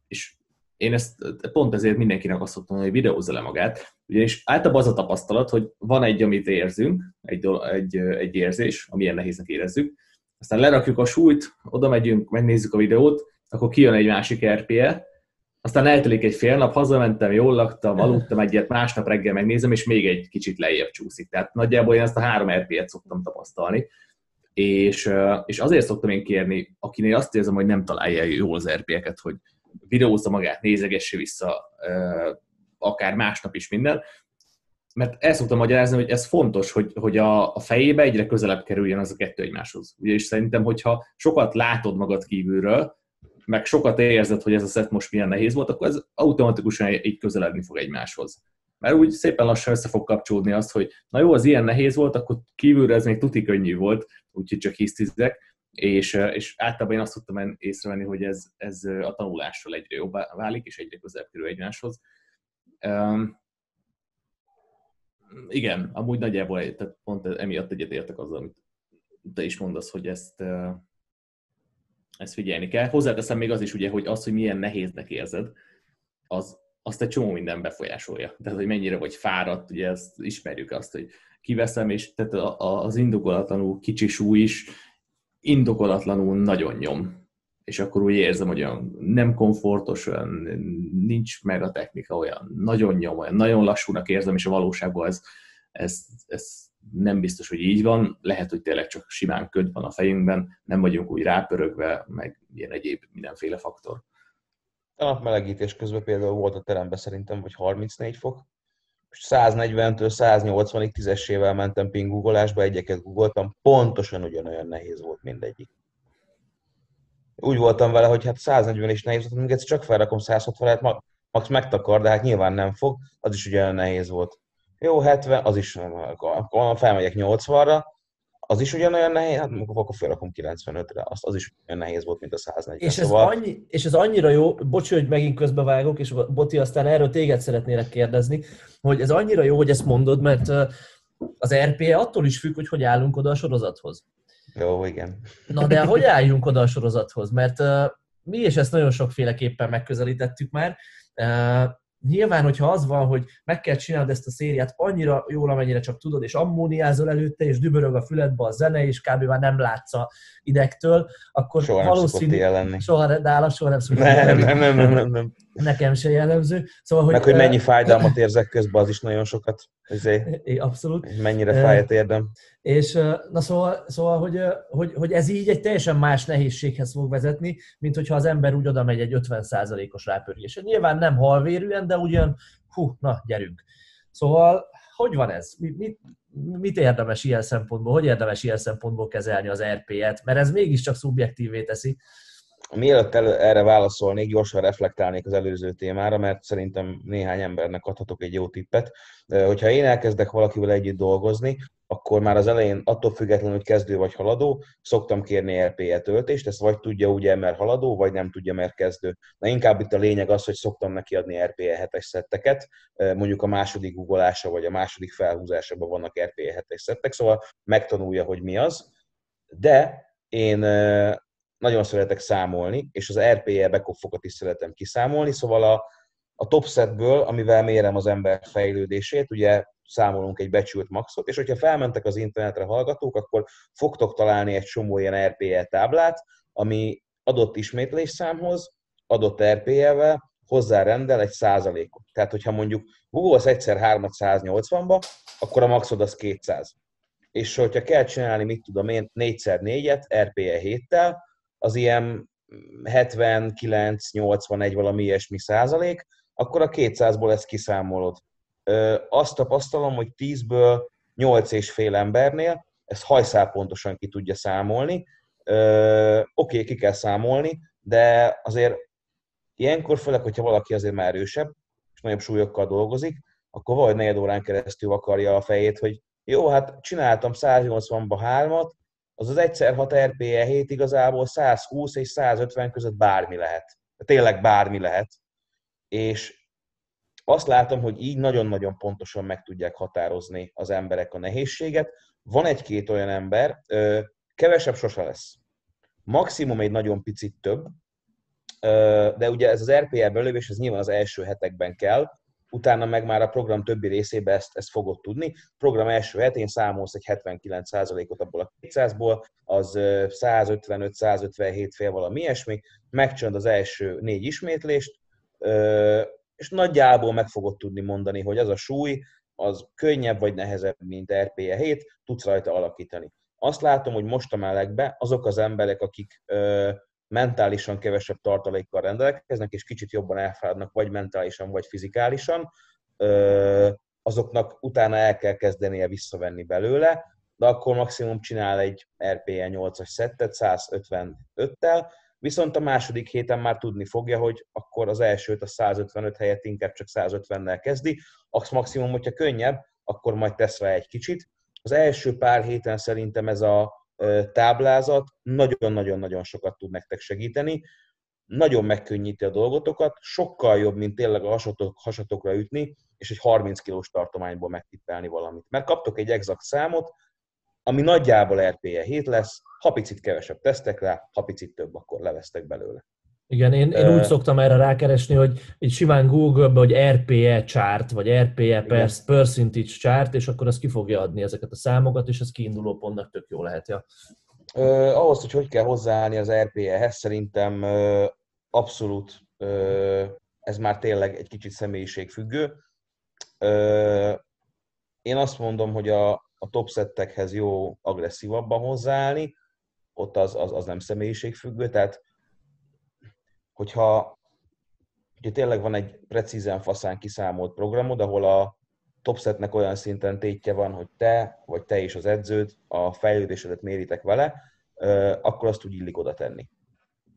és én ezt pont ezért mindenkinek azt szoktam hogy videózza le magát, ugyanis általában az a tapasztalat, hogy van egy, amit érzünk, egy, egy, egy érzés, amilyen nehéznek érezzük, aztán lerakjuk a súlyt, oda megyünk, megnézzük a videót, akkor kijön egy másik RPE, aztán eltelik egy fél nap, hazamentem, jól laktam, aludtam egyet, másnap reggel megnézem, és még egy kicsit lejjebb csúszik. Tehát nagyjából én ezt a három RP-et szoktam tapasztalni. És, és azért szoktam én kérni, akinél azt érzem, hogy nem találja jól az RP-eket, hogy videózza magát, nézegesse vissza, akár másnap is minden, mert el szoktam magyarázni, hogy ez fontos, hogy, hogy a, a fejébe egyre közelebb kerüljön az a kettő egymáshoz. Ugye, és szerintem, hogyha sokat látod magad kívülről, meg sokat érzed, hogy ez a szett most milyen nehéz volt, akkor ez automatikusan így közeledni fog egymáshoz. Mert úgy szépen lassan össze fog kapcsolódni azt, hogy na jó, az ilyen nehéz volt, akkor kívülre ez még tuti könnyű volt, úgyhogy csak hisztizek, és, és általában én azt tudtam észrevenni, hogy ez, ez a tanulással egyre jobbá válik, és egyre közelebb kerül egymáshoz. Um, igen, amúgy nagyjából tehát pont emiatt egyetértek azzal, amit te is mondasz, hogy ezt, ezt figyelni kell. Hozzáteszem még az is, ugye, hogy az, hogy milyen nehéznek érzed, az, azt egy csomó minden befolyásolja. Tehát, hogy mennyire vagy fáradt, ugye ezt ismerjük azt, hogy kiveszem, és tehát az indokolatlanul kicsi súly is indokolatlanul nagyon nyom. És akkor úgy érzem, hogy olyan nem komfortos, olyan nincs meg a technika, olyan nagyon nyom, olyan nagyon lassúnak érzem, és a valóságban ez, ez, ez nem biztos, hogy így van, lehet, hogy tényleg csak simán köd van a fejünkben, nem vagyunk úgy rápörögve, meg ilyen egyéb mindenféle faktor. A napmelegítés közben például volt a teremben szerintem, vagy 34 fok, 140-től 180-ig tízessével mentem pingugolásba, egyeket googoltam, pontosan ugyanolyan nehéz volt mindegyik. Úgy voltam vele, hogy hát 140 is nehéz volt, még csak felrakom 160-et, max megtakar, de hát nyilván nem fog, az is ugyanolyan nehéz volt. Jó, 70, az is, akkor felmegyek 80-ra, az is ugyanolyan nehéz, hát akkor felrakom 95-re, az, az is olyan nehéz volt, mint a 140. És ez, szóval... annyi, és ez annyira jó, bocs, hogy megint közbevágok, és Boti, aztán erről téged szeretnélek kérdezni, hogy ez annyira jó, hogy ezt mondod, mert az RPE attól is függ, hogy hogy állunk oda a sorozathoz. Jó, igen. Na de hogy álljunk oda a sorozathoz? Mert uh, mi is ezt nagyon sokféleképpen megközelítettük már. Uh, nyilván, hogyha az van, hogy meg kell csinálnod ezt a szériát annyira jól, amennyire csak tudod, és ammóniázol előtte, és dübörög a füledbe a zene, és kb. már nem látsz a idegtől, akkor soha valószínű... Nem soha, de állat soha nem szokott nem, nem, nem, nem, nem, nem. Nekem se jellemző. Szóval, hogy, Meg, hogy mennyi fájdalmat érzek közben, az is nagyon sokat. Azért, abszolút. Mennyire fáj a térdem. És na szóval, szóval hogy, hogy, hogy, ez így egy teljesen más nehézséghez fog vezetni, mint hogyha az ember úgy oda megy egy 50%-os rápörgés. Nyilván nem halvérűen, de ugyan, hú, na, gyerünk. Szóval, hogy van ez? Mit, mit, mit érdemes ilyen szempontból, hogy érdemes ilyen szempontból kezelni az RP-et? Mert ez mégiscsak szubjektívé teszi. Mielőtt el, erre válaszolnék, gyorsan reflektálnék az előző témára, mert szerintem néhány embernek adhatok egy jó tippet. Hogyha én elkezdek valakivel együtt dolgozni, akkor már az elején attól függetlenül, hogy kezdő vagy haladó, szoktam kérni RPE töltést, ezt vagy tudja ugye, mert haladó, vagy nem tudja, mert kezdő. Na inkább itt a lényeg az, hogy szoktam neki adni RPE 7-es szetteket, mondjuk a második guggolása vagy a második felhúzásában vannak RPE 7-es szettek, szóval megtanulja, hogy mi az. De én nagyon szeretek számolni, és az RPE backoffokat is szeretem kiszámolni, szóval a, a top setből, amivel mérem az ember fejlődését, ugye számolunk egy becsült maxot, és hogyha felmentek az internetre hallgatók, akkor fogtok találni egy csomó ilyen RPE táblát, ami adott ismétlésszámhoz, adott RPE-vel hozzárendel egy százalékot. Tehát, hogyha mondjuk googolsz egyszer 3 180-ba, akkor a maxod az 200. És hogyha kell csinálni, mit tudom én, 4x4-et RPE 7-tel, az ilyen 79-81 valami ilyesmi százalék, akkor a 200-ból ezt kiszámolod. Azt tapasztalom, hogy 10-ből 8 és fél embernél ezt hajszál pontosan ki tudja számolni. Oké, okay, ki kell számolni, de azért ilyenkor, főleg, hogyha valaki azért már erősebb, és nagyobb súlyokkal dolgozik, akkor vagy negyed órán keresztül akarja a fejét, hogy jó, hát csináltam 180-ba hármat, az az egyszer 6 RPE 7 igazából 120 és 150 között bármi lehet. Tényleg bármi lehet. És azt látom, hogy így nagyon-nagyon pontosan meg tudják határozni az emberek a nehézséget. Van egy-két olyan ember, kevesebb sose lesz. Maximum egy nagyon picit több, de ugye ez az RPE belövés, ez nyilván az első hetekben kell, utána meg már a program többi részébe ezt, ezt fogod tudni. Program első hetén számolsz egy 79%-ot abból a 200-ból, az 155-157 fél valami ilyesmi, megcsinálod az első négy ismétlést, és nagyjából meg fogod tudni mondani, hogy az a súly, az könnyebb vagy nehezebb, mint RPE 7, tudsz rajta alakítani. Azt látom, hogy most a melegbe azok az emberek, akik mentálisan kevesebb tartalékkal rendelkeznek, és kicsit jobban elfáradnak, vagy mentálisan, vagy fizikálisan, azoknak utána el kell kezdenie visszavenni belőle, de akkor maximum csinál egy RPE 8-as szettet 155-tel, viszont a második héten már tudni fogja, hogy akkor az elsőt a 155 helyett inkább csak 150-nel kezdi, az maximum, hogyha könnyebb, akkor majd tesz rá egy kicsit. Az első pár héten szerintem ez a táblázat nagyon-nagyon-nagyon sokat tud nektek segíteni, nagyon megkönnyíti a dolgotokat, sokkal jobb, mint tényleg a hasatok, hasatokra ütni, és egy 30 kilós tartományból megtippelni valamit. Mert kaptok egy exakt számot, ami nagyjából RPE 7 lesz, ha picit kevesebb tesztek rá, ha picit több, akkor levesztek belőle. Igen, én, én úgy szoktam erre rákeresni, hogy egy simán Google-be, hogy RPE chart, vagy RPE per, percentage chart, és akkor az ki fogja adni ezeket a számokat, és ez kiinduló pontnak tök jó lehet. Ja. Uh, ahhoz, hogy hogy kell hozzáállni az RPE-hez, szerintem uh, abszolút uh, ez már tényleg egy kicsit személyiségfüggő. Uh, én azt mondom, hogy a, a top settekhez jó agresszívabban hozzáállni, ott az, az, az nem személyiségfüggő, tehát hogyha, hogyha tényleg van egy precízen faszán kiszámolt programod, ahol a topsetnek olyan szinten tétje van, hogy te, vagy te és az edződ a fejlődésedet méritek vele, akkor azt úgy illik oda tenni.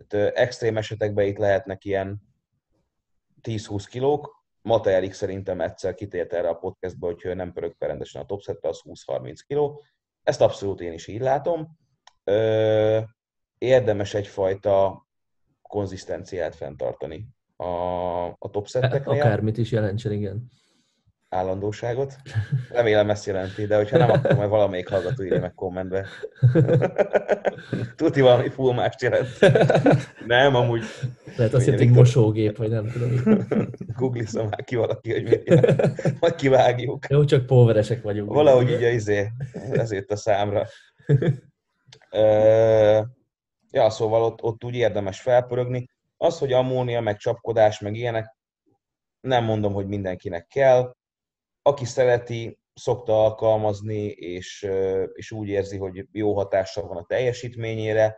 Tehát, extrém esetekben itt lehetnek ilyen 10-20 kilók, Mata Erik szerintem egyszer kitért erre a podcastba, hogy nem pörög rendesen a topsetbe, az 20-30 kiló. Ezt abszolút én is így látom. Érdemes egyfajta konzisztenciát fenntartani a, a top [LAUGHS] setteknél. Akármit is jelentsen, igen. Állandóságot. Remélem ezt jelenti, de hogyha nem, akkor majd valamelyik hallgató írja meg kommentbe. Tuti valami full mást jelent. Nem, amúgy... Lehet azt jelenti, mosógép, vagy nem tudom. Googlizom már ki valaki, hogy mit jelent. Majd kivágjuk. Jó, csak póveresek vagyunk. Valahogy így izé, ezért a számra. Ja, szóval ott, ott úgy érdemes felpörögni. Az, hogy ammónia, meg csapkodás, meg ilyenek, nem mondom, hogy mindenkinek kell. Aki szereti, szokta alkalmazni, és, és úgy érzi, hogy jó hatással van a teljesítményére,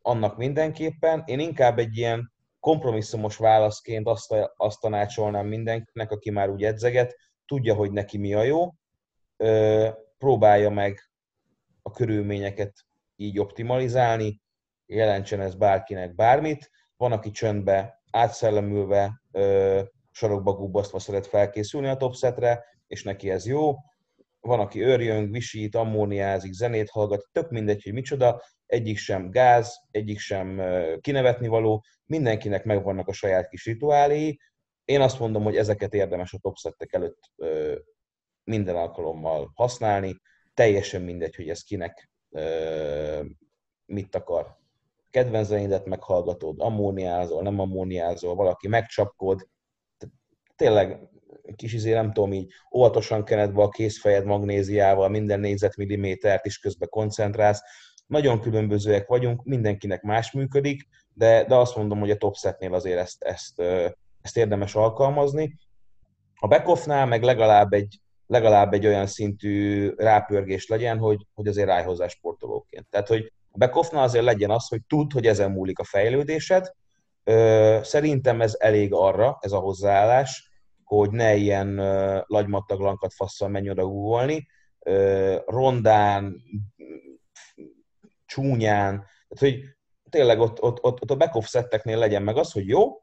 annak mindenképpen. Én inkább egy ilyen kompromisszumos válaszként azt, azt tanácsolnám mindenkinek, aki már úgy edzeget, tudja, hogy neki mi a jó, próbálja meg a körülményeket így optimalizálni, jelentsen ez bárkinek bármit. Van, aki csöndbe, átszellemülve, sarokba gubbasztva szeret felkészülni a topsetre, és neki ez jó. Van, aki örjön, visít, ammóniázik, zenét hallgat, tök mindegy, hogy micsoda, egyik sem gáz, egyik sem kinevetni való, mindenkinek megvannak a saját kis rituáléi. Én azt mondom, hogy ezeket érdemes a topsettek előtt minden alkalommal használni, teljesen mindegy, hogy ez kinek mit akar. Kedvenceidet meghallgatod, ammóniázol, nem ammóniázol, valaki megcsapkod, tényleg kis izé, nem tudom, így óvatosan kenedve a kézfejed magnéziával, minden négyzetmillimétert is közben koncentrálsz. Nagyon különbözőek vagyunk, mindenkinek más működik, de, de azt mondom, hogy a topsetnél azért ezt, ezt, ezt érdemes alkalmazni. A backoffnál meg legalább egy, legalább egy olyan szintű rápörgés legyen, hogy, hogy azért ráj hozzá sportolóként. Tehát, hogy a backoffnál azért legyen az, hogy tud, hogy ezen múlik a fejlődésed. Szerintem ez elég arra, ez a hozzáállás, hogy ne ilyen lagymattaglankat fasszal menj oda googolni, rondán, csúnyán, tehát hogy tényleg ott, ott, ott, ott a back setteknél legyen meg az, hogy jó,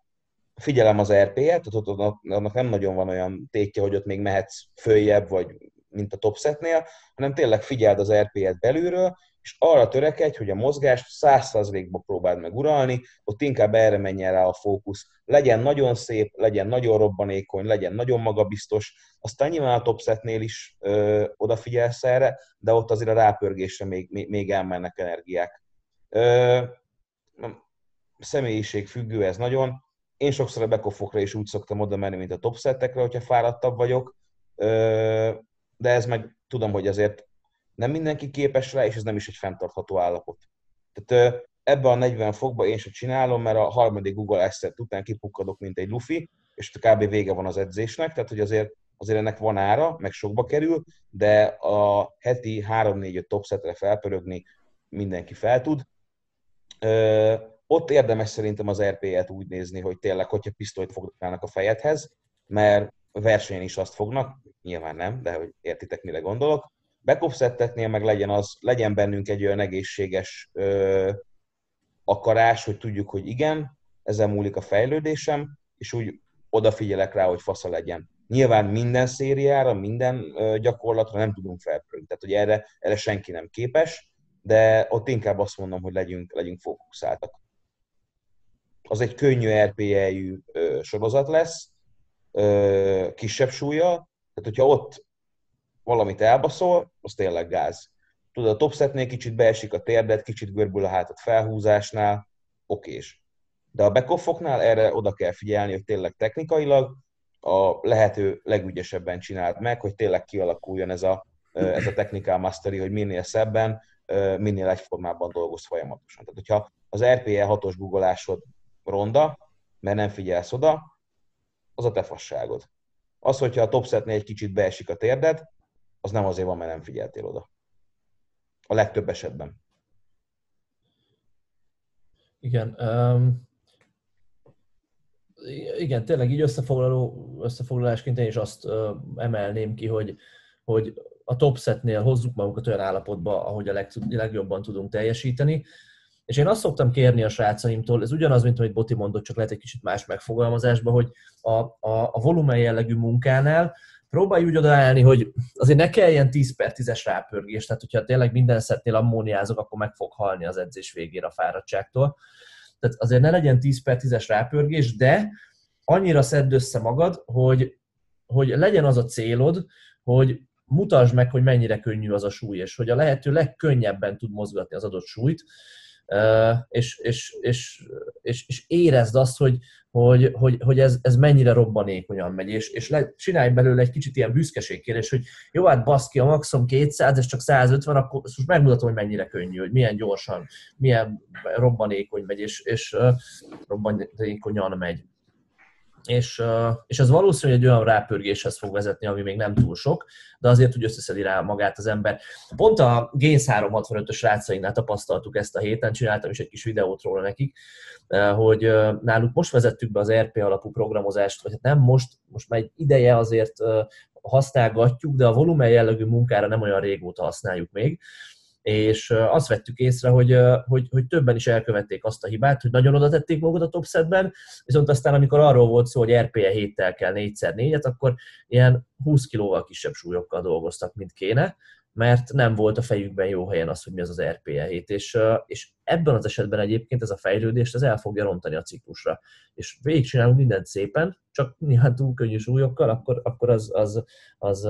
figyelem az RP-et, tehát ott, ott, annak nem nagyon van olyan tétje, hogy ott még mehetsz följebb, vagy mint a top setnél, hanem tényleg figyeld az RP-et belülről, és arra törekedj, hogy a mozgást 100%-ba próbáld meg uralni, ott inkább erre menjen rá a fókusz. Legyen nagyon szép, legyen nagyon robbanékony, legyen nagyon magabiztos, aztán nyilván a topsetnél is ö, odafigyelsz erre, de ott azért a rápörgésre még, még, elmennek energiák. Ö, személyiség függő ez nagyon. Én sokszor a bekofokra is úgy szoktam oda menni, mint a topsettekre, hogyha fáradtabb vagyok, ö, de ez meg tudom, hogy azért nem mindenki képes rá, és ez nem is egy fenntartható állapot. Tehát ebbe a 40 fokba én sem csinálom, mert a harmadik Google Asset után kipukkadok, mint egy lufi, és kb. vége van az edzésnek, tehát hogy azért, azért ennek van ára, meg sokba kerül, de a heti 3-4-5 topsetre felpörögni mindenki fel tud. Ö, ott érdemes szerintem az RP-et úgy nézni, hogy tényleg, hogyha pisztolyt fognak a fejedhez, mert versenyen is azt fognak, nyilván nem, de hogy értitek, mire gondolok, Backup meg legyen, az, legyen bennünk egy olyan egészséges ö, akarás, hogy tudjuk, hogy igen, ezen múlik a fejlődésem, és úgy odafigyelek rá, hogy fasza legyen. Nyilván minden szériára, minden gyakorlatra nem tudunk felpörögni, tehát hogy erre, erre senki nem képes, de ott inkább azt mondom, hogy legyünk, legyünk fókuszáltak. Az egy könnyű RPE-jű sorozat lesz, ö, kisebb súlya, tehát hogyha ott valamit elbaszol, az tényleg gáz. Tudod, a topsetnél kicsit beesik a térdet, kicsit görbül a hátat felhúzásnál, okés. De a backoffoknál erre oda kell figyelni, hogy tényleg technikailag a lehető legügyesebben csináld meg, hogy tényleg kialakuljon ez a, ez a technical mastery, hogy minél szebben, minél egyformábban dolgoz folyamatosan. Tehát, hogyha az RPE 6-os googolásod ronda, mert nem figyelsz oda, az a te fasságod. Az, hogyha a topsetnél egy kicsit beesik a térded, az nem azért van, mert nem figyeltél oda. A legtöbb esetben. Igen. Um, igen, tényleg így összefoglaló, összefoglalásként én is azt uh, emelném ki, hogy, hogy a top setnél hozzuk magunkat olyan állapotba, ahogy a leg, legjobban tudunk teljesíteni. És én azt szoktam kérni a srácaimtól, ez ugyanaz, mint amit Boti mondott, csak lehet egy kicsit más megfogalmazásban, hogy a, a, a volumen jellegű munkánál próbálj úgy odaállni, hogy azért ne kelljen 10 per 10-es rápörgés, tehát hogyha tényleg minden szetnél ammóniázok, akkor meg fog halni az edzés végére a fáradtságtól. Tehát azért ne legyen 10 per 10-es rápörgés, de annyira szedd össze magad, hogy, hogy legyen az a célod, hogy mutasd meg, hogy mennyire könnyű az a súly, és hogy a lehető legkönnyebben tud mozgatni az adott súlyt, és, és, és, és, és érezd azt, hogy, hogy, hogy, hogy ez, ez mennyire robbanékonyan megy, és, és le, csinálj belőle egy kicsit ilyen büszkeségkérés, hogy jó, hát baszki, a maximum 200, és csak 150, akkor most megmutatom, hogy mennyire könnyű, hogy milyen gyorsan, milyen robbanékony megy, és, és robbanékonyan megy és, és ez valószínűleg egy olyan rápörgéshez fog vezetni, ami még nem túl sok, de azért, hogy összeszedi rá magát az ember. Pont a Gains 365-ös rácainknál tapasztaltuk ezt a héten, csináltam is egy kis videót róla nekik, hogy náluk most vezettük be az RP alapú programozást, vagy hát nem most, most már egy ideje azért használgatjuk, de a volumen jellegű munkára nem olyan régóta használjuk még, és azt vettük észre, hogy, hogy, hogy többen is elkövették azt a hibát, hogy nagyon oda tették magukat a top setben, viszont aztán amikor arról volt szó, hogy RPE héttel kell 4x4-et, akkor ilyen 20 kilóval kisebb súlyokkal dolgoztak, mint kéne, mert nem volt a fejükben jó helyen az, hogy mi az az RPE 7, és, és ebben az esetben egyébként ez a fejlődést ez el fogja rontani a ciklusra. És végigcsinálunk mindent szépen, csak néhány túl könnyű súlyokkal, akkor, akkor az, az, az,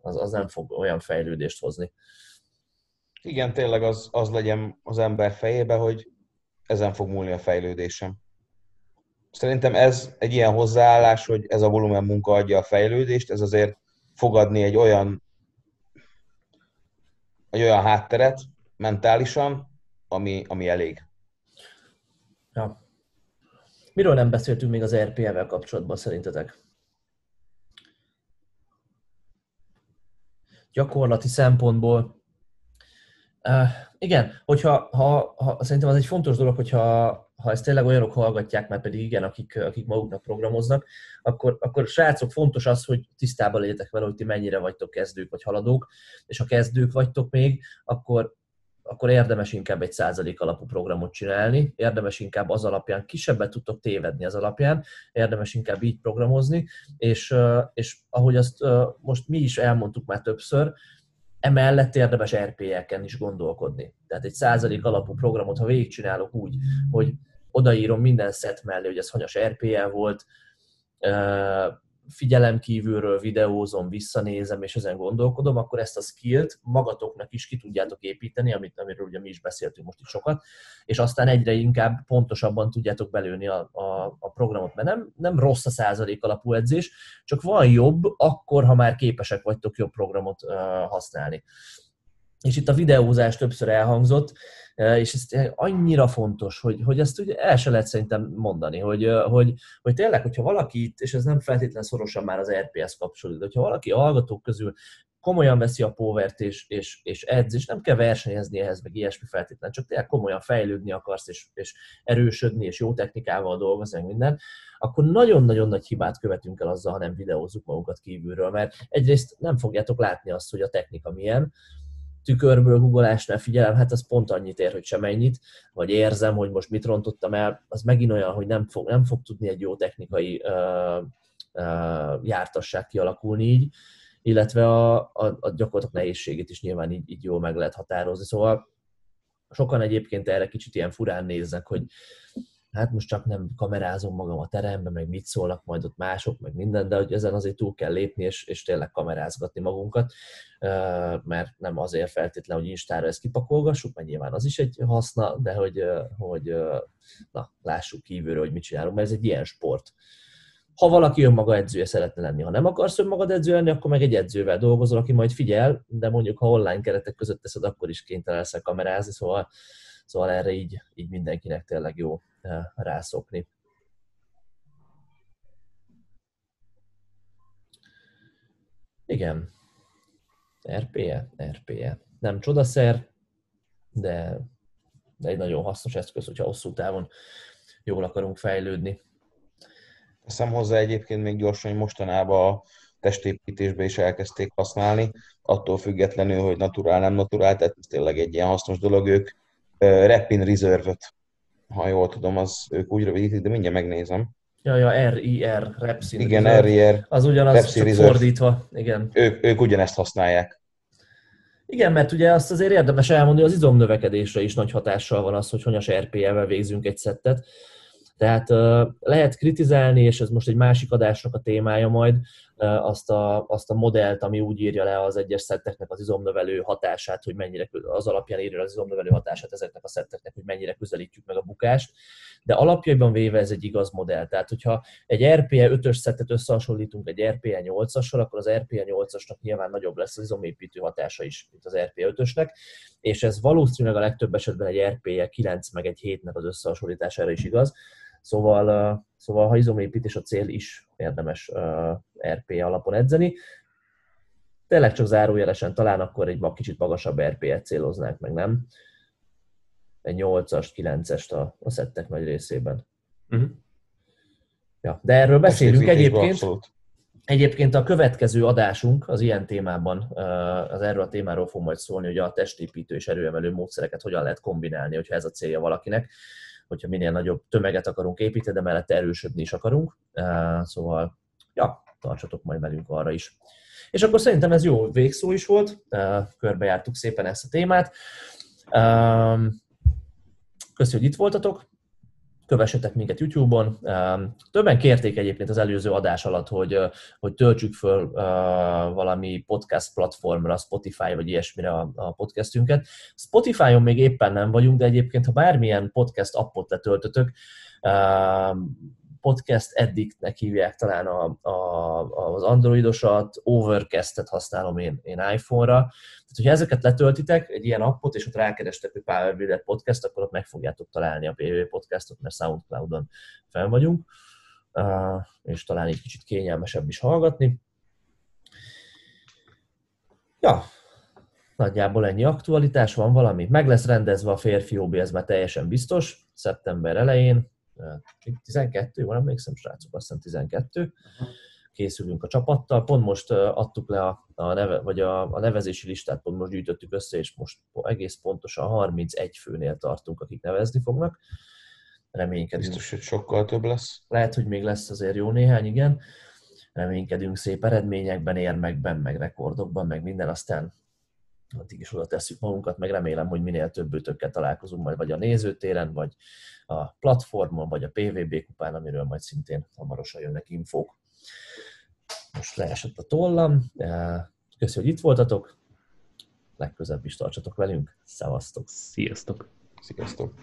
az, az nem fog olyan fejlődést hozni. Igen, tényleg az, az legyen az ember fejébe, hogy ezen fog múlni a fejlődésem. Szerintem ez egy ilyen hozzáállás, hogy ez a volumen munka adja a fejlődést, ez azért fogadni egy olyan egy olyan hátteret mentálisan, ami, ami elég. Ja. Miről nem beszéltünk még az RPL-vel kapcsolatban szerintetek? Gyakorlati szempontból Igen, hogyha ha, ha, szerintem az egy fontos dolog, hogyha ha ezt tényleg olyanok hallgatják, mert pedig igen, akik, akik maguknak programoznak, akkor, akkor srácok, fontos az, hogy tisztában legyetek vele, hogy ti mennyire vagytok kezdők vagy haladók, és ha kezdők vagytok még, akkor, akkor érdemes inkább egy százalék alapú programot csinálni, érdemes inkább az alapján, kisebbet tudtok tévedni az alapján, érdemes inkább így programozni, és, és ahogy azt most mi is elmondtuk már többször, emellett érdemes RPL-ken is gondolkodni. Tehát egy százalék alapú programot, ha végigcsinálok úgy, hogy odaírom minden szett mellé, hogy ez hanyas RPL volt, figyelem kívülről videózom, visszanézem, és ezen gondolkodom, akkor ezt a skillt magatoknak is ki tudjátok építeni, amit, amiről ugye mi is beszéltünk most is sokat, és aztán egyre inkább pontosabban tudjátok belőni a, a, a programot, mert nem, nem rossz a százalék alapú edzés, csak van jobb, akkor, ha már képesek vagytok jobb programot uh, használni. És itt a videózás többször elhangzott, és ez annyira fontos, hogy, hogy ezt ugye el se lehet szerintem mondani, hogy, hogy, hogy tényleg, hogyha valaki itt, és ez nem feltétlen szorosan már az RPS kapcsolódik, de hogyha valaki a hallgatók közül komolyan veszi a povert és, és, és edz, és nem kell versenyezni ehhez, meg ilyesmi feltétlen, csak tényleg komolyan fejlődni akarsz, és, és erősödni, és jó technikával dolgozni, minden, akkor nagyon-nagyon nagy hibát követünk el azzal, ha nem videózzuk magunkat kívülről, mert egyrészt nem fogjátok látni azt, hogy a technika milyen, tükörből googolásnál figyelem, hát az pont annyit ér, hogy sem ennyit, vagy érzem, hogy most mit rontottam el, az megint olyan, hogy nem fog, nem fog tudni egy jó technikai uh, uh, jártasság kialakulni így, illetve a, a, a gyakorlatok nehézségét is nyilván így, így jól meg lehet határozni. Szóval sokan egyébként erre kicsit ilyen furán néznek, hogy hát most csak nem kamerázom magam a teremben, meg mit szólnak majd ott mások, meg minden, de hogy ezen azért túl kell lépni, és, és tényleg kamerázgatni magunkat, mert nem azért feltétlenül, hogy Instára ezt kipakolgassuk, mert nyilván az is egy haszna, de hogy, hogy na, lássuk kívülről, hogy mit csinálunk, mert ez egy ilyen sport. Ha valaki önmaga edzője szeretne lenni, ha nem akarsz önmagad edző lenni, akkor meg egy edzővel dolgozol, aki majd figyel, de mondjuk ha online keretek között teszed, akkor is kénytelen leszel kamerázni, szóval, szóval erre így, így mindenkinek tényleg jó rászokni. Igen. RPE, RPE. Nem csodaszer, de, egy nagyon hasznos eszköz, hogyha hosszú távon jól akarunk fejlődni. Teszem hozzá egyébként még gyorsan, hogy mostanában a testépítésbe is elkezdték használni, attól függetlenül, hogy naturál, nem naturál, tehát tényleg egy ilyen hasznos dolog. Ők Rapin Reserve-öt ha jól tudom, az ők úgy rövidítik, de mindjárt megnézem. Ja, ja, RIR, Repsin. Igen, RIR. Az ugyanaz, csak Reserve. fordítva. Igen. Ők, ők ugyanezt használják. Igen, mert ugye azt azért érdemes elmondani, hogy az izomnövekedésre is nagy hatással van az, hogy honyas RPL-vel végzünk egy szettet. Tehát lehet kritizálni, és ez most egy másik adásnak a témája majd, azt a, azt a modellt, ami úgy írja le az egyes szetteknek az izomnövelő hatását, hogy mennyire, az alapján írja az izomnövelő hatását ezeknek a szetteknek, hogy mennyire közelítjük meg a bukást. De alapjaiban véve ez egy igaz modell. Tehát, hogyha egy RPE 5-ös szettet összehasonlítunk egy RPE 8-assal, akkor az RPE 8-asnak nyilván nagyobb lesz az izomépítő hatása is, mint az RPE 5-ösnek, és ez valószínűleg a legtöbb esetben egy RPE 9 meg egy 7-nek az összehasonlítására is igaz Szóval, szóval ha izomépítés a cél is érdemes RP alapon edzeni. Tényleg csak zárójelesen talán akkor egy kicsit magasabb RP-et céloznák meg, nem? Egy 8-ast, 9-est a, a szettek nagy részében. Uh-huh. Ja, de erről beszélünk egyébként. Abszolút. Egyébként a következő adásunk az ilyen témában, az erről a témáról fog majd szólni, hogy a testépítő és erőemelő módszereket hogyan lehet kombinálni, hogyha ez a célja valakinek, hogyha minél nagyobb tömeget akarunk építeni, de mellett erősödni is akarunk. Szóval, ja, tartsatok majd velünk arra is. És akkor szerintem ez jó végszó is volt, körbejártuk szépen ezt a témát. Köszönjük, hogy itt voltatok, kövessetek minket YouTube-on. Többen kérték egyébként az előző adás alatt, hogy, hogy töltsük föl valami podcast platformra, Spotify vagy ilyesmire a podcastünket. Spotify-on még éppen nem vagyunk, de egyébként, ha bármilyen podcast appot letöltötök, podcast eddiktnek hívják talán a, a, az androidosat, Overcast-et használom én, én iPhone-ra. Tehát, hogyha ezeket letöltitek, egy ilyen appot, és ott rákerestek, hogy Power Builder Podcast, akkor ott meg fogjátok találni a PV Podcastot, mert Soundcloud-on fel vagyunk, és talán egy kicsit kényelmesebb is hallgatni. Ja, nagyjából ennyi aktualitás van valami. Meg lesz rendezve a férfi OB, ez már teljesen biztos, szeptember elején, 12, van emlékszem, srácok, azt hiszem 12. Készülünk a csapattal. Pont most adtuk le a, a, neve, vagy a, a nevezési listát, pont most gyűjtöttük össze, és most egész pontosan 31 főnél tartunk, akik nevezni fognak. Reménykedünk. Biztos, hogy sokkal több lesz. Lehet, hogy még lesz azért jó néhány, igen. Reménykedünk szép eredményekben, érmekben, meg rekordokban, meg minden, aztán addig is oda tesszük magunkat, meg remélem, hogy minél több ötökkel találkozunk majd, vagy a nézőtéren, vagy a platformon, vagy a PVB kupán, amiről majd szintén hamarosan jönnek infók. Most leesett a tollam. Köszönöm, hogy itt voltatok. Legközebb is tartsatok velünk. Szevasztok! Sziasztok! Sziasztok!